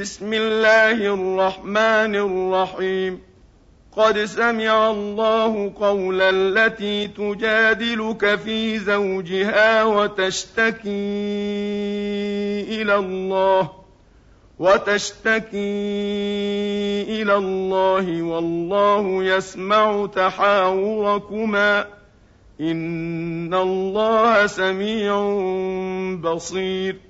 بسم الله الرحمن الرحيم. قد سمع الله قول التي تجادلك في زوجها وتشتكي إلى الله وتشتكي إلى الله والله يسمع تحاوركما. إن الله سميع بصير.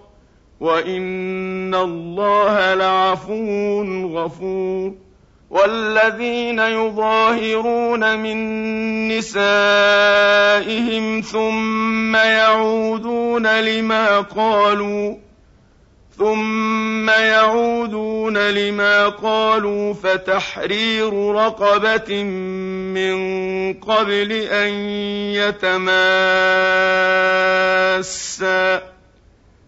وإن الله لعفو غفور والذين يظاهرون من نسائهم ثم يعودون لما قالوا ثم يعودون لما قالوا فتحرير رقبة من قبل أن يتماسا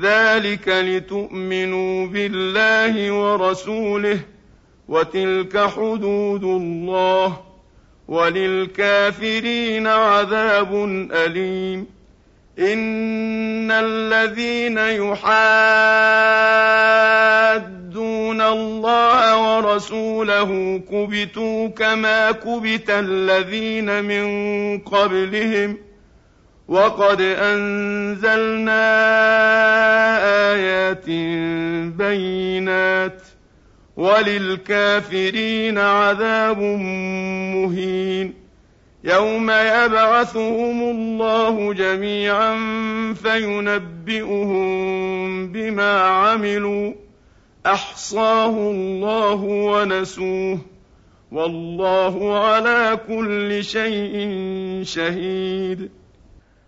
ذلك لتؤمنوا بالله ورسوله وتلك حدود الله وللكافرين عذاب أليم. إن الذين يحادون الله ورسوله كبتوا كما كبت الذين من قبلهم وقد أنزلنا آيات بينات وللكافرين عذاب مهين يوم يبعثهم الله جميعا فينبئهم بما عملوا أحصاه الله ونسوه والله على كل شيء شهيد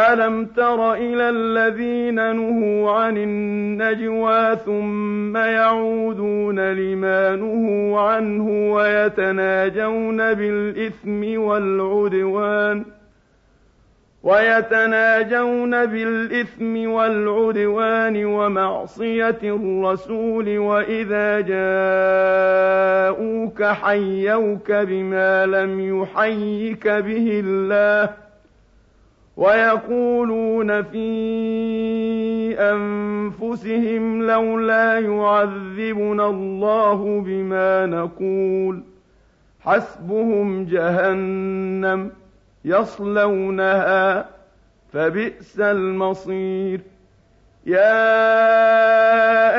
ألم تر إلى الذين نهوا عن النجوى ثم يعودون لما نهوا عنه ويتناجون بالإثم والعدوان ويتناجون بالإثم والعدوان ومعصية الرسول وإذا جاءوك حيوك بما لم يحيك به الله ويقولون في أنفسهم لولا يعذبنا الله بما نقول حسبهم جهنم يصلونها فبئس المصير يا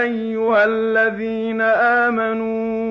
أيها الذين آمنوا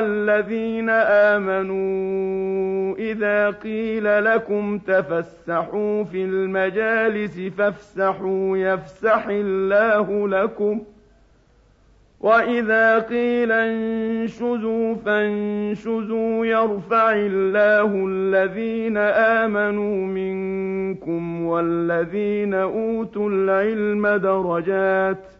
الذين آمنوا إذا قيل لكم تفسحوا في المجالس فافسحوا يفسح الله لكم وإذا قيل انشزوا فانشزوا يرفع الله الذين آمنوا منكم والذين أوتوا العلم درجات ۖ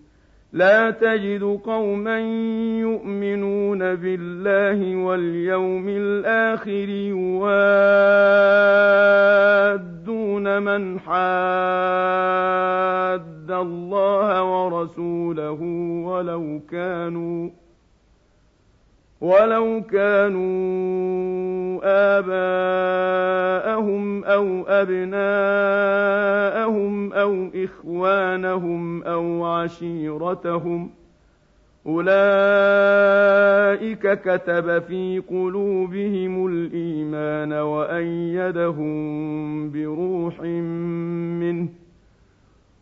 لا تجد قوما يؤمنون بالله واليوم الآخر يوادون من حاد الله ورسوله ولو كانوا ولو كانوا آباءهم أو أبناءهم أو إخوانهم أو عشيرتهم أولئك كتب في قلوبهم الإيمان وأيدهم بروح منه